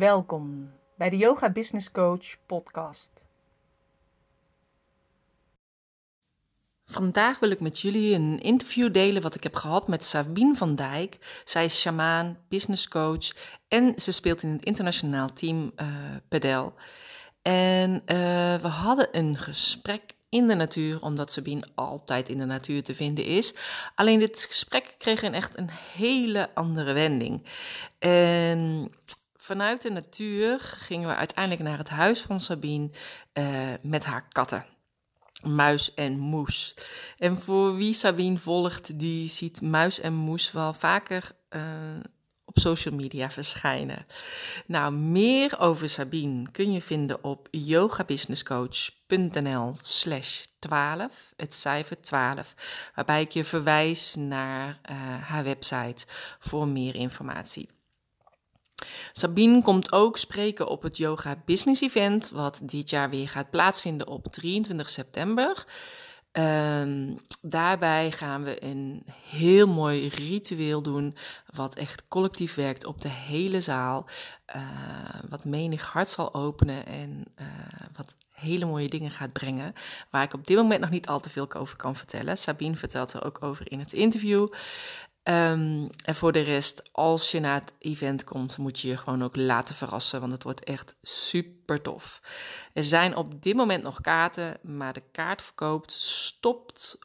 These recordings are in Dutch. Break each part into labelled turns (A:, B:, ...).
A: Welkom bij de Yoga Business Coach podcast. Vandaag wil ik met jullie een interview delen wat ik heb gehad met Sabine van Dijk. Zij is shamaan, business coach en ze speelt in het internationaal team uh. En uh, we hadden een gesprek in de natuur, omdat Sabine altijd in de natuur te vinden is. Alleen dit gesprek kreeg een echt een hele andere wending. En vanuit de natuur gingen we uiteindelijk naar het huis van Sabine uh, met haar katten. Muis en Moes. En voor wie Sabine volgt, die ziet Muis en Moes wel vaker uh, op social media verschijnen. Nou, meer over Sabine kun je vinden op yogabusinesscoach.nl slash 12, het cijfer 12, waarbij ik je verwijs naar uh, haar website voor meer informatie. Sabine komt ook spreken op het Yoga Business Event, wat dit jaar weer gaat plaatsvinden op 23 september. Um, daarbij gaan we een heel mooi ritueel doen, wat echt collectief werkt op de hele zaal. Uh, wat menig hart zal openen en uh, wat hele mooie dingen gaat brengen. Waar ik op dit moment nog niet al te veel over kan vertellen. Sabine vertelt er ook over in het interview. Um, en voor de rest, als je naar het event komt, moet je je gewoon ook laten verrassen, want het wordt echt super tof. Er zijn op dit moment nog kaarten, maar de kaartverkoop stopt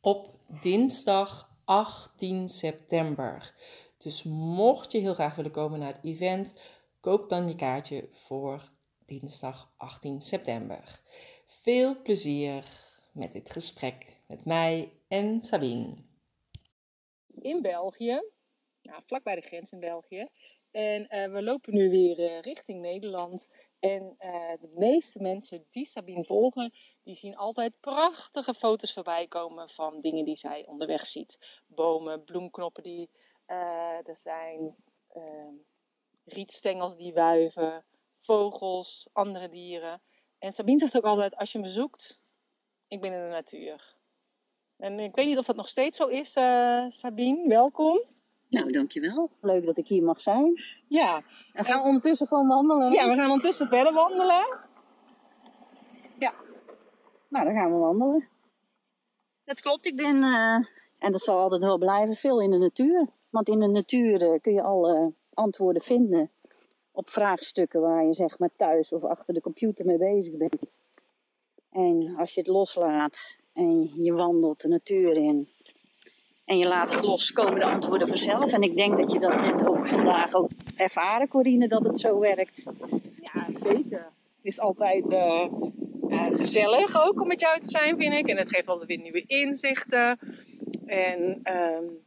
A: op dinsdag 18 september. Dus mocht je heel graag willen komen naar het event, koop dan je kaartje voor dinsdag 18 september. Veel plezier met dit gesprek met mij en Sabine in België, nou, vlak bij de grens in België. En uh, we lopen nu weer uh, richting Nederland. En uh, de meeste mensen die Sabine volgen, die zien altijd prachtige foto's voorbij komen van dingen die zij onderweg ziet. Bomen, bloemknoppen die er zijn, ehm, rietstengels die wuiven, vogels, andere dieren. En Sabine zegt ook altijd, als je me zoekt, ik ben in de natuur. En ik weet niet of dat nog steeds zo is, uh, Sabine. Welkom.
B: Nou, dankjewel. Leuk dat ik hier mag zijn.
A: Ja.
B: En gaan we ondertussen gewoon wandelen?
A: Ja, we gaan ondertussen verder wandelen.
B: Ja. Nou, dan gaan we wandelen. Dat klopt, ik ben, uh, en dat zal altijd wel blijven, veel in de natuur. Want in de natuur uh, kun je alle antwoorden vinden op vraagstukken waar je zeg maar thuis of achter de computer mee bezig bent. En als je het loslaat en je wandelt de natuur in. En je laat het los, komen de antwoorden vanzelf. En ik denk dat je dat net ook vandaag ook ervaren, Corine, dat het zo werkt.
A: Ja, zeker. Het is altijd uh, uh, gezellig ook om met jou te zijn, vind ik. En het geeft altijd weer nieuwe inzichten. En um,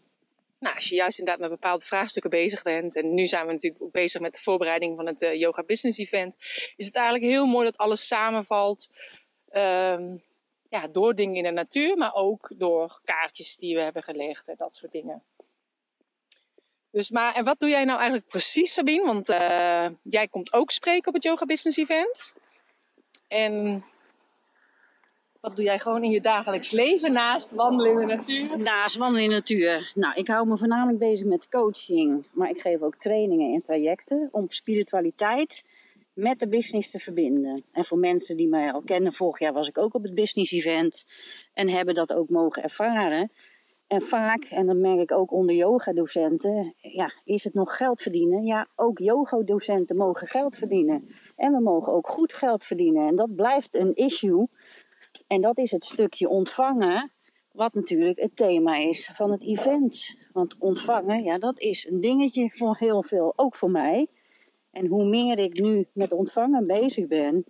A: nou, als je juist inderdaad met bepaalde vraagstukken bezig bent. En nu zijn we natuurlijk ook bezig met de voorbereiding van het uh, Yoga Business Event. Is het eigenlijk heel mooi dat alles samenvalt. Um, ja, door dingen in de natuur, maar ook door kaartjes die we hebben gelegd en dat soort dingen. Dus maar, en wat doe jij nou eigenlijk precies, Sabine? Want uh, jij komt ook spreken op het Yoga Business Event. En wat doe jij gewoon in je dagelijks leven naast wandelen in de natuur?
B: Naast wandelen in de natuur. Nou, ik hou me voornamelijk bezig met coaching, maar ik geef ook trainingen en trajecten om spiritualiteit met de business te verbinden. En voor mensen die mij al kennen, vorig jaar was ik ook op het business event en hebben dat ook mogen ervaren. En vaak, en dat merk ik ook onder yogadocenten, ja, is het nog geld verdienen? Ja, ook yogadocenten mogen geld verdienen. En we mogen ook goed geld verdienen. En dat blijft een issue. En dat is het stukje ontvangen, wat natuurlijk het thema is van het event. Want ontvangen, ja, dat is een dingetje voor heel veel, ook voor mij. En hoe meer ik nu met ontvangen bezig ben,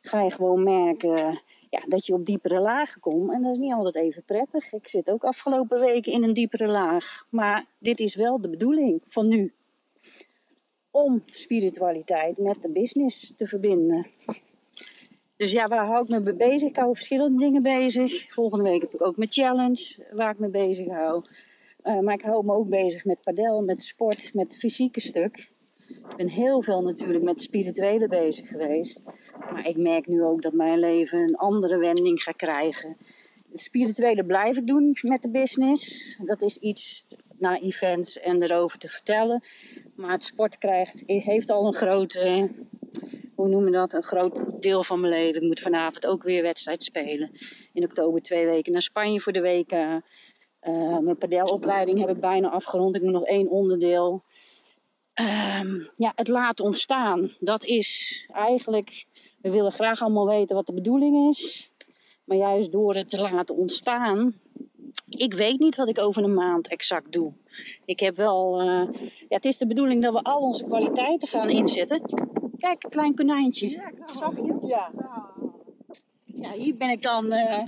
B: ga je gewoon merken ja, dat je op diepere lagen komt. En dat is niet altijd even prettig. Ik zit ook afgelopen weken in een diepere laag. Maar dit is wel de bedoeling van nu. Om spiritualiteit met de business te verbinden. Dus ja, waar hou ik me mee bezig? Ik hou verschillende dingen bezig. Volgende week heb ik ook mijn challenge waar ik me bezig hou. Uh, maar ik hou me ook bezig met padel, met sport, met het fysieke stuk. Ik ben heel veel natuurlijk met spirituele bezig geweest. Maar ik merk nu ook dat mijn leven een andere wending gaat krijgen. Het spirituele blijf ik doen met de business. Dat is iets naar events en erover te vertellen. Maar het sport krijgt, heeft al een groot, eh, hoe noemen we dat, een groot deel van mijn leven. Ik moet vanavond ook weer wedstrijd spelen. In oktober twee weken naar Spanje voor de weken. Uh, mijn padelopleiding heb ik bijna afgerond. Ik moet nog één onderdeel. Ehm, ja, het laten ontstaan. Dat is eigenlijk. We willen graag allemaal weten wat de bedoeling is. Maar juist door het te laten ontstaan. Ik weet niet wat ik over een maand exact doe. Ik heb wel. Uh, ja, het is de bedoeling dat we al onze kwaliteiten gaan inzetten. Kijk, een klein konijntje. Ja, Zag je? Ja. Ja, hier ben ik dan. Uh,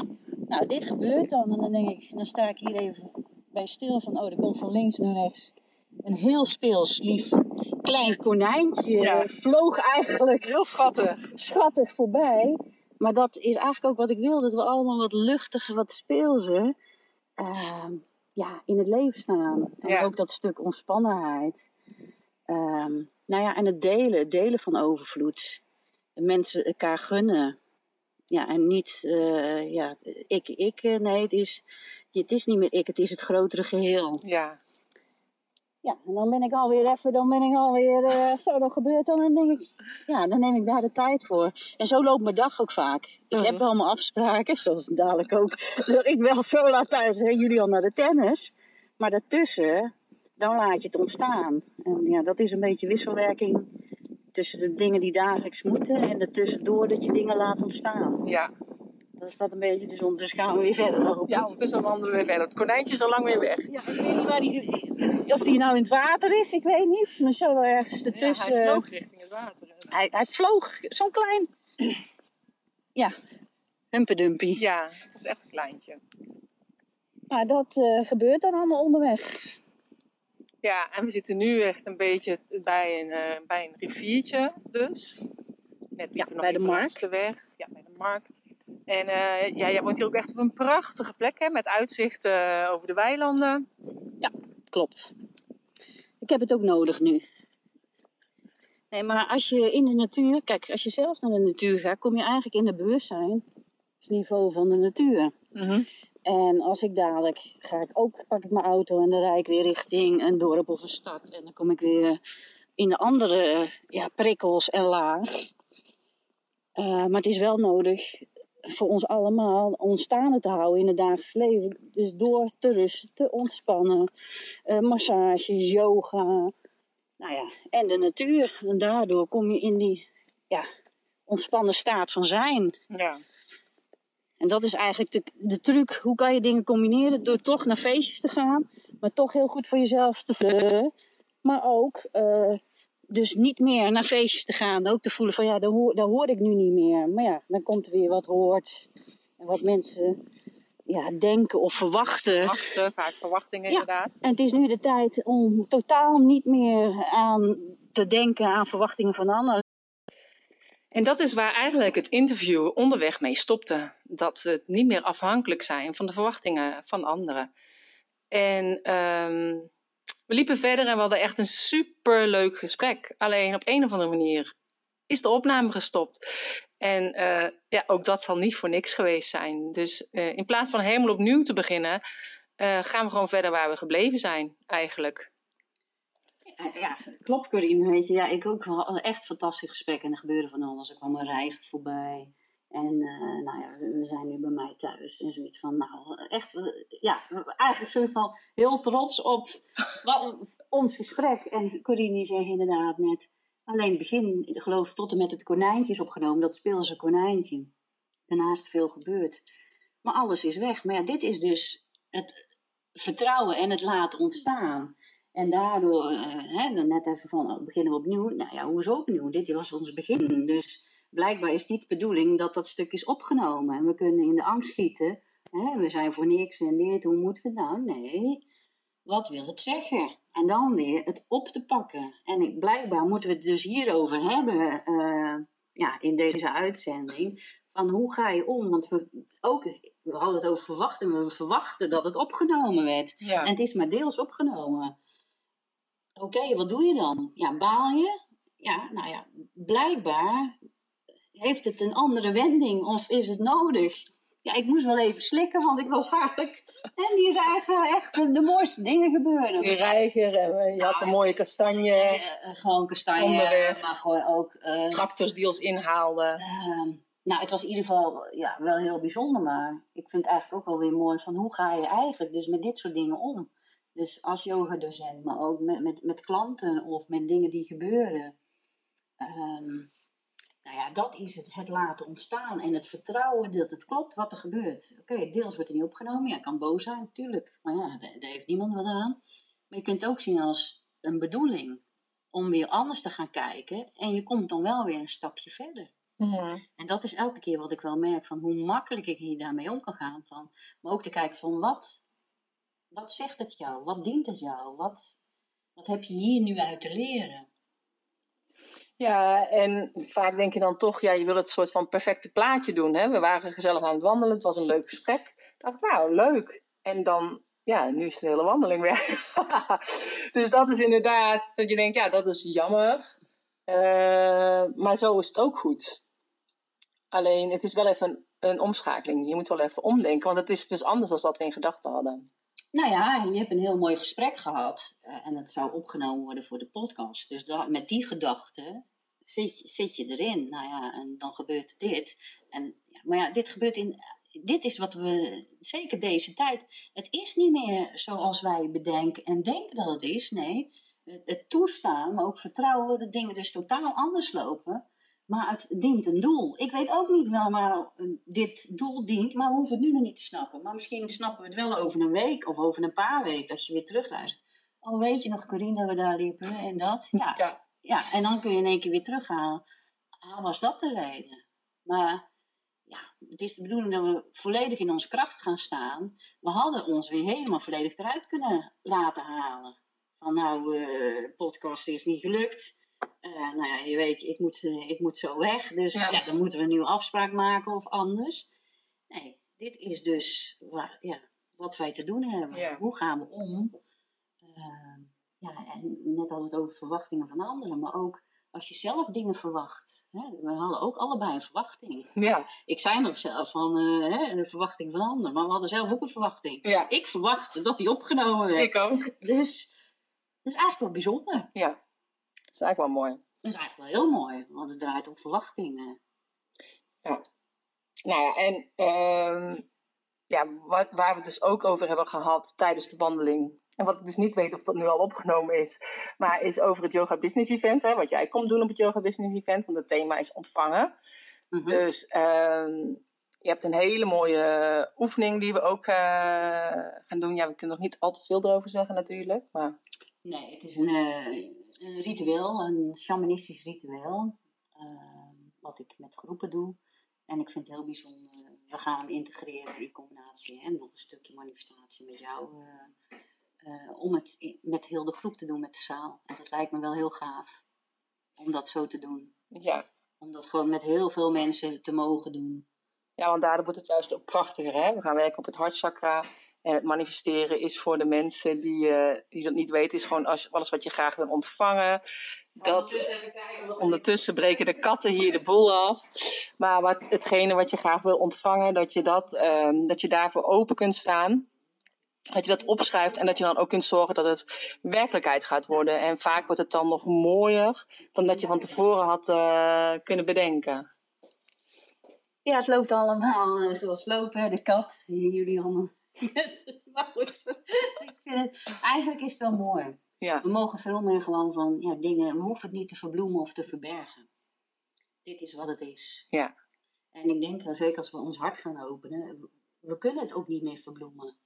B: nou, dit gebeurt dan. En dan denk ik, dan sta ik hier even bij stil van, oh, er komt van links naar rechts een heel speels, lief klein konijntje. Ja. Vloog eigenlijk.
C: Heel schattig.
B: Schattig voorbij. Maar dat is eigenlijk ook wat ik wil. Dat we allemaal wat luchtiger, wat speelser uh, ja, in het leven staan. En ook dat stuk ontspannenheid. Uh, nou ja, en het delen. Het delen van overvloed. Mensen elkaar gunnen. Ja, en niet, uh, ja, ik, ik, eh, nee, het is, het is niet meer ik, het is het grotere geheel.
C: Ja.
B: Ja, en dan ben ik alweer even, dan ben ik alweer, uh, zo, dat gebeurt dan en denk ik, ja, dan neem ik daar de tijd voor. En zo loopt mijn dag ook vaak. Ik heb mhm. wel mijn afspraken, zoals dadelijk ook. Dus ik wel zo laat thuis, hè, jullie al naar de tennis. Maar daartussen, dan laat je het ontstaan. En ja, dat is een beetje wisselwerking tussen de dingen die dagelijks moeten en ertussendoor dat je dingen laat ontstaan.
C: Ja.
B: Dat is dat een beetje, dus ondertussen gaan we weer verder lopen.
C: Ja, ondertussen wandelen we weer verder. Het konijntje is al lang weer weg.
B: Ja, ik weet niet waar die, of die nou in het water is, ik weet niet. Maar zo ergens ertussen.
C: Ja, hij vloog richting het water.
B: Hij, hij vloog, zo'n klein, ja, humpedumpie.
C: Ja, dat is echt een kleintje.
B: Maar dat uh, gebeurt dan allemaal onderweg.
C: Ja, en we zitten nu echt een beetje bij een, uh, bij een riviertje dus. Net
B: ja, bij de markt.
C: De weg. Ja, bij de markt. En uh, ja, jij woont hier ook echt op een prachtige plek hè, met uitzicht uh, over de weilanden.
B: Ja, klopt. Ik heb het ook nodig nu. Nee, maar als je in de natuur, kijk, als je zelf naar de natuur gaat, kom je eigenlijk in het bewustzijnsniveau van de natuur. Mm -hmm. En als ik dadelijk ga ik ook, pak ik mijn auto en dan rijd ik weer richting een dorp of een stad. En dan kom ik weer in de andere ja, prikkels en laag. Uh, maar het is wel nodig voor ons allemaal ontstaande te houden in het dagelijks leven. Dus door te rusten, te ontspannen, uh, massages, yoga, nou ja, en de natuur. En daardoor kom je in die ja, ontspannen staat van zijn.
C: Ja.
B: En dat is eigenlijk de, de truc. Hoe kan je dingen combineren? Door toch naar feestjes te gaan, maar toch heel goed voor jezelf te voelen. Maar ook uh, dus niet meer naar feestjes te gaan. Ook te voelen van ja, daar hoor, daar hoor ik nu niet meer. Maar ja, dan komt er weer wat hoort. En wat mensen ja, denken of verwachten.
C: Verwachten, vaak verwachtingen ja. inderdaad.
B: En het is nu de tijd om totaal niet meer aan te denken aan verwachtingen van anderen.
C: En dat is waar eigenlijk het interview onderweg mee stopte. Dat ze niet meer afhankelijk zijn van de verwachtingen van anderen. En um, we liepen verder en we hadden echt een superleuk gesprek. Alleen op een of andere manier is de opname gestopt. En uh, ja, ook dat zal niet voor niks geweest zijn. Dus uh, in plaats van helemaal opnieuw te beginnen, uh, gaan we gewoon verder waar we gebleven zijn, eigenlijk.
B: Ja, klopt Corine, weet je. Ja, ik ook wel echt fantastisch gesprek en er gebeurde van alles. Er kwam een reiger voorbij. En uh, nou ja, we zijn nu bij mij thuis. En zoiets van, nou, echt, ja, eigenlijk soort van heel trots op wat, ons gesprek. En Corine zei inderdaad net, alleen het begin, ik geloof tot en met het konijntje is opgenomen. Dat speelse konijntje. Daarna is er veel gebeurd. Maar alles is weg. Maar ja, dit is dus het vertrouwen en het laten ontstaan. En daardoor, uh, hè, dan net even van, oh, beginnen we opnieuw. Nou ja, hoezo opnieuw? Dit was ons begin. Dus blijkbaar is niet de bedoeling dat dat stuk is opgenomen. En we kunnen in de angst schieten. Hè, we zijn voor niks en dit, hoe moeten we nou? Nee, wat wil het zeggen? En dan weer het op te pakken. En blijkbaar moeten we het dus hierover hebben uh, ja, in deze uitzending. Van hoe ga je om? Want we, ook, we hadden het over verwachten. We verwachten dat het opgenomen werd.
C: Ja.
B: En het is maar deels opgenomen. Oké, wat doe je dan? Ja, baal je? Ja, nou ja, blijkbaar heeft het een andere wending of is het nodig? Ja, ik moest wel even slikken, want ik was eigenlijk... En die reiger, echt de, de mooiste dingen gebeuren.
C: Die reiger, en eh, je had een mooie kastanje.
B: Eh, eh, gewoon kastanje,
C: Onderweg.
B: maar gewoon ook... eh,
C: Tractors die ons inhaalden.
B: Ehm, nou, het was in ieder geval ja, wel heel bijzonder, maar ik vind het eigenlijk ook wel weer mooi van hoe ga je eigenlijk dus met dit soort dingen om? Dus als yogadocent, maar ook met, met, met klanten of met dingen die gebeuren. Ehm, nou ja, dat is het, het laten ontstaan en het vertrouwen dat het klopt wat er gebeurt. Oké, deels wordt er niet opgenomen, ja, kan boos zijn, natuurlijk, maar ja, daar, daar heeft niemand wat aan. Maar je kunt het ook zien als een bedoeling om weer anders te gaan kijken en je komt dan wel weer een stapje verder.
C: Mhm.
B: En dat is elke keer wat ik wel merk van hoe makkelijk ik hier daarmee om kan gaan. Van, maar ook te kijken van wat, wat zegt het jou? Wat dient het jou? Wat, wat heb je hier nu uit te leren?
C: Ja, en vaak denk je dan toch, ja, je wil het soort van perfecte plaatje doen. Hè? We waren gezellig aan het wandelen, het was een leuk gesprek. Ik dacht, nou, leuk. En dan, ja, nu is de hele wandeling weg. dus dat is inderdaad, dat je denkt, ja, dat is jammer. Eh, maar zo is het ook goed. Alleen, het is wel even een, een omschakeling. Je moet wel even omdenken, want het is dus anders dan dat we in gedachten hadden.
B: Nou ja, je hebt een heel mooi gesprek gehad. eh, en het zou opgenomen worden voor de podcast. Dus met die gedachte zit, zit je erin. Nou ja, en dan gebeurt dit. En, ja, maar ja, dit gebeurt in. Dit is wat we, zeker deze tijd. Het is niet meer zoals wij bedenken en denken dat het is. Nee, het, het toestaan, maar ook vertrouwen dat dingen dus totaal anders lopen. Maar het dient een doel. Ik weet ook niet waarom dit doel dient, maar we hoeven het nu nog niet te snappen. Maar misschien snappen we het wel over een week of over een paar weken als je weer terugluistert. Oh, weet je nog, Corine, dat we daar liepen en dat? Ja,
C: Ja.
B: ja, en dan kun je in één keer weer terughalen. Ah, was dat de reden? Maar ja, het is de bedoeling dat we volledig in onze kracht gaan staan. We hadden ons weer helemaal volledig eruit kunnen laten halen. Van nou, eh podcast is niet gelukt. Eh, nou ja, je weet, ik moet, eh, ik moet zo weg. Dus
C: Ja.
B: ja. dan moeten we een nieuwe afspraak maken of anders. Nee, dit is dus waar, ja, wat wij te doen hebben.
C: Ja.
B: Hoe gaan we om? Ehm, ja, en net hadden we het over verwachtingen van anderen, maar ook als je zelf dingen verwacht. Hè? We hadden ook allebei een verwachting.
C: Ja,
B: Ik zei nog zelf van eh, hè, een verwachting van anderen, maar we hadden zelf ook een verwachting.
C: ja.
B: Ik verwachtte dat die opgenomen werd.
C: Ik ook.
B: Dus dat is eigenlijk wel bijzonder.
C: Ja, is eigenlijk wel mooi.
B: Dat is eigenlijk wel heel mooi, want het draait om verwachtingen.
C: Nou ja, en ehm, ja, wat, waar we het dus ook over hebben gehad tijdens de wandeling. En wat ik dus niet weet of dat nu al opgenomen is. Maar is over het Yoga Business Event. Hè, wat jij komt doen op het Yoga Business Event. Want het thema is ontvangen.
B: Mhm.
C: Dus ehm, je hebt een hele mooie oefening die we ook eh, gaan doen. Ja, we kunnen nog niet al te veel erover zeggen natuurlijk. Maar
B: Nee, het is een, eh, een ritueel, een shamanistisch ritueel. eh, wat ik met groepen doe. En ik vind het heel bijzonder. We gaan hem integreren in combinatie. En nog een stukje manifestatie met jou. eh, eh, om het met heel de groep te doen met de zaal. En dat lijkt me wel heel gaaf. Om dat zo te doen.
C: ja,
B: Om dat gewoon met heel veel mensen te mogen doen.
C: Ja, want daardoor wordt het juist ook krachtiger. Hè? We gaan werken op het hartchakra. En het manifesteren is voor de mensen die, eh, die dat niet weten, is gewoon als, alles wat je graag wil ontvangen. Dat, ondertussen breken de katten hier de boel af. Maar wat, hetgene wat je graag wil ontvangen, dat je, dat, ehm, dat je daarvoor open kunt staan. Dat je dat opschrijft en dat je dan ook kunt zorgen dat het werkelijkheid gaat worden. En vaak wordt het dan nog mooier dan dat je van tevoren had eh, kunnen bedenken.
B: Ja, het loopt allemaal eh, zoals lopen. De kat, hier Maar goed, ik vind het, eigenlijk is het wel mooi.
C: Ja,
B: We mogen veel meer gewoon van ja, dingen, we hoeven het niet te verbloemen of te verbergen. Dit is wat het is.
C: ja.
B: En ik denk, eh, zeker als we ons hart gaan openen, we, kunnen het ook niet meer verbloemen.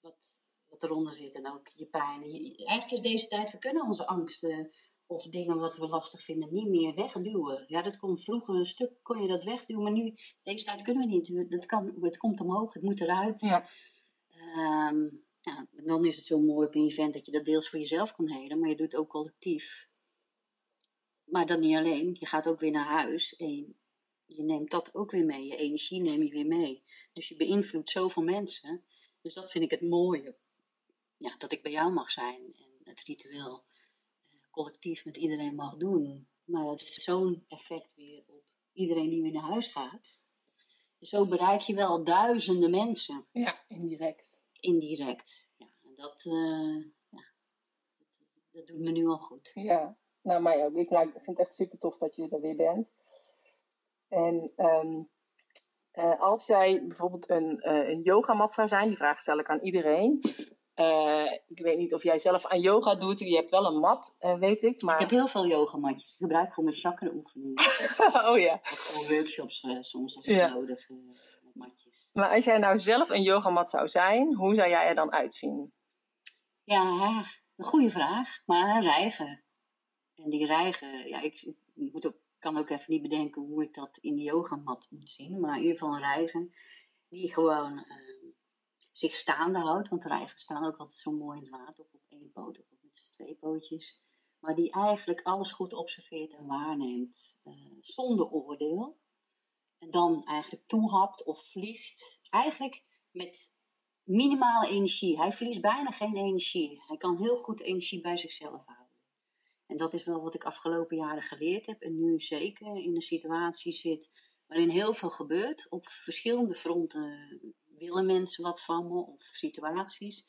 B: Wat, wat eronder zit en ook je pijn. Je- eigenlijk is deze tijd, we kunnen onze angsten of dingen wat we lastig vinden niet meer wegduwen. Ja, dat kon vroeger een stuk, kon je dat wegduwen, maar nu, deze tijd kunnen we niet. Dat kan, het komt omhoog, het moet eruit.
C: Ja.
B: Ehm, ja, dan is het zo mooi op een event dat je dat deels voor jezelf kan helen, maar je doet het ook collectief. Maar dan niet alleen, je gaat ook weer naar huis en je neemt dat ook weer mee. Je energie neem je weer mee. Dus je beïnvloedt zoveel mensen. Dus dat vind ik het mooie. Ja, dat ik bij jou mag zijn en het ritueel collectief met iedereen mag doen. Maar het is zo'n effect weer op iedereen die weer naar huis gaat. Dus zo bereik je wel duizenden mensen
C: Ja, indirect.
B: indirect. Ja, en dat, eh, ja, dat, dat doet me nu al goed.
C: Ja, nou mij ook. Ik, nou, ik vind het echt super tof dat je er weer bent. En ehm, eh, als jij bijvoorbeeld een, eh, een yogamat zou zijn, die vraag stel ik aan iedereen. Eh, ik weet niet of jij zelf aan yoga doet. Je hebt wel een mat, eh, weet ik. Maar...
B: Ik heb heel veel yogamatjes. Die gebruik ik voor mijn chakra oefeningen.
C: oh ja.
B: Of voor workshops eh, soms als
C: Ja.
B: nodig matjes.
C: Maar als jij nou zelf een yogamat zou zijn, hoe zou jij er dan uitzien?
B: Ja, een goede vraag. Maar een reiger. En die reiger, ja, ik, ik moet ook, kan ook even niet bedenken hoe ik dat in de yogamat moet zien. Maar in ieder geval een reiger die gewoon zich staande houdt. Want reigers staan ook altijd zo mooi in het water. Of op één poot of met twee pootjes. Maar die eigenlijk alles goed observeert en waarneemt. eh, zonder oordeel. En dan eigenlijk toehapt of vliegt. Eigenlijk met minimale energie. Hij verliest bijna geen energie. Hij kan heel goed energie bij zichzelf houden. En dat is wel wat ik afgelopen jaren geleerd heb. En nu zeker in een situatie zit waarin heel veel gebeurt. Op verschillende fronten willen mensen wat van me of situaties.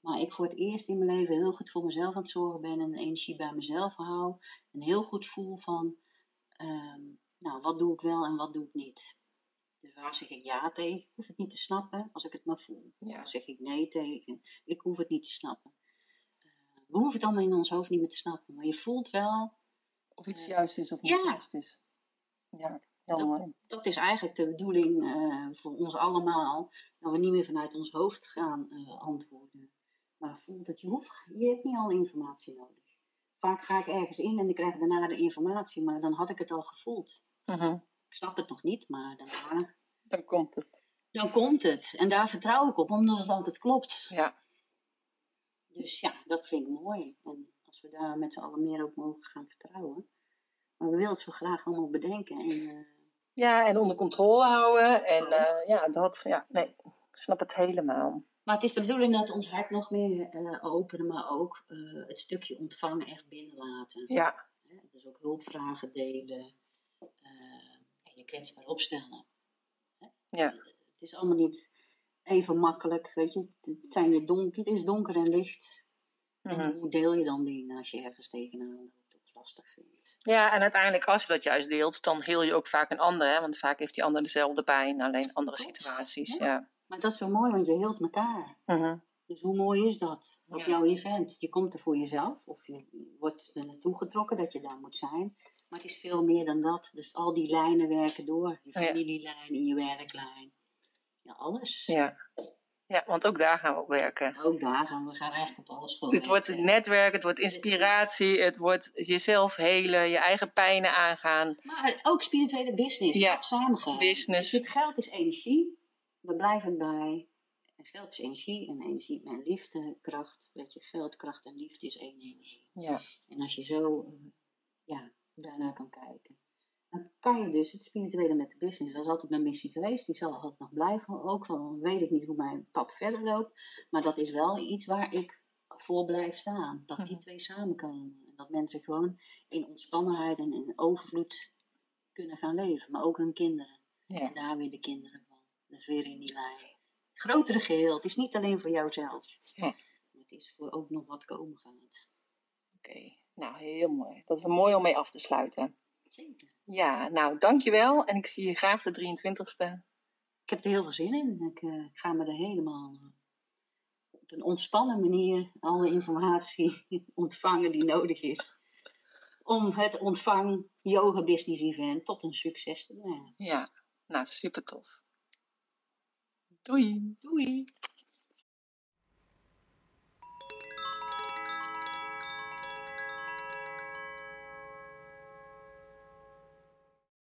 B: Maar ik voor het eerst in mijn leven heel goed voor mezelf aan het zorgen ben. En energie bij mezelf hou. En heel goed voel van, ehm, nou, wat doe ik wel en wat doe ik niet. Dus waar zeg ik ja tegen? Ik hoef het niet te snappen als ik het maar voel.
C: Ja.
B: Waar zeg ik nee tegen? Ik hoef het niet te snappen. Eh, we hoeven het allemaal in ons hoofd niet meer te snappen. Maar je voelt wel,
C: Of iets
B: Eh,
C: juist is of niet
B: ja.
C: juist is. Ja,
B: Dat- dat is eigenlijk de bedoeling eh, voor ons allemaal. Dat we niet meer vanuit ons hoofd gaan eh, antwoorden. Maar voelt dat je hoeft, je hebt niet al informatie nodig. Vaak ga ik ergens in en ik krijg daarna de informatie, maar dan had ik het al gevoeld.
C: Mhm.
B: Ik snap het nog niet, maar daarna,
C: Dan komt het.
B: dan komt het. En daar vertrouw ik op, omdat het altijd klopt.
C: Ja.
B: Dus ja, dat vind ik mooi. En als we daar met z'n allen meer op mogen gaan vertrouwen. Maar we willen het zo graag allemaal bedenken. En, eh,
C: Ja, en onder controle houden. En eh, ja, dat, ja, nee, ik snap het helemaal.
B: Maar het is de bedoeling dat ons hart nog meer eh, openen, maar ook eh, het stukje ontvangen echt binnenlaten.
C: Ja,
B: Dus ook hulpvragen delen en je kwetsbaar opstellen.
C: Ja.
B: Het is allemaal niet even makkelijk, weet je. Het, zijn je donker, het is donker en licht.
C: Mhm.
B: En hoe deel je dan dingen als je ergens tegenaan loopt lastig vindt?
C: ja, en uiteindelijk als je dat juist deelt, dan heel je ook vaak een ander. Hè? Want vaak heeft die ander dezelfde pijn, alleen andere situaties.
B: Ja.
C: Ja.
B: Maar dat is zo mooi, want je heelt elkaar.
C: Mhm.
B: Dus hoe mooi is dat op
C: Ja.
B: jouw event? Je komt er voor jezelf of je wordt er naartoe getrokken dat je daar moet zijn. Maar het is veel meer dan dat. Dus al die lijnen werken door. Je familielijn, je werklijn. Ja, alles.
C: ja. Ja, want ook daar gaan we op werken.
B: Ook daar gaan we gaan eigenlijk op alles gewoon
C: Het wordt het netwerk, het wordt inspiratie, het wordt jezelf helen, je eigen pijnen aangaan.
B: Maar ook spirituele business.
C: Ja.
B: Samengaan.
C: Business.
B: Het geld is energie. We blijven bij. En geld is energie. En energie en liefde, kracht. Weet je, geld, kracht en liefde is één energie.
C: Ja.
B: En als je zo eh, ja, daarnaar kan kijken, dan kan je dus het spirituele met de business. Dat is altijd mijn missie geweest. Die zal altijd nog blijven. Ook al weet ik niet hoe mijn pad verder loopt. Maar dat is wel iets waar ik voor blijf staan. Dat die
C: Mhm.
B: twee samenkomen. En dat mensen gewoon in ontspannenheid en in overvloed kunnen gaan leven. Maar ook hun kinderen.
C: Ja.
B: En daar weer de kinderen van. Dus weer in die lijn. Grotere geheel. Het is niet alleen voor jouzelf.
C: Ja.
B: Het is voor ook nog wat komen gaat.
C: Oké, nou heel mooi. Dat is mooi om mee af te sluiten.
B: Zeker.
C: Ja, nou dankjewel en ik zie je graag de 23ste.
B: Ik heb er heel veel zin in. Ik eh, ga me er helemaal eh, op een ontspannen manier alle informatie ontvangen die nodig is. Om het ontvang yoga business event tot een succes te brengen.
C: Ja, nou super tof. Doei.
B: Doei!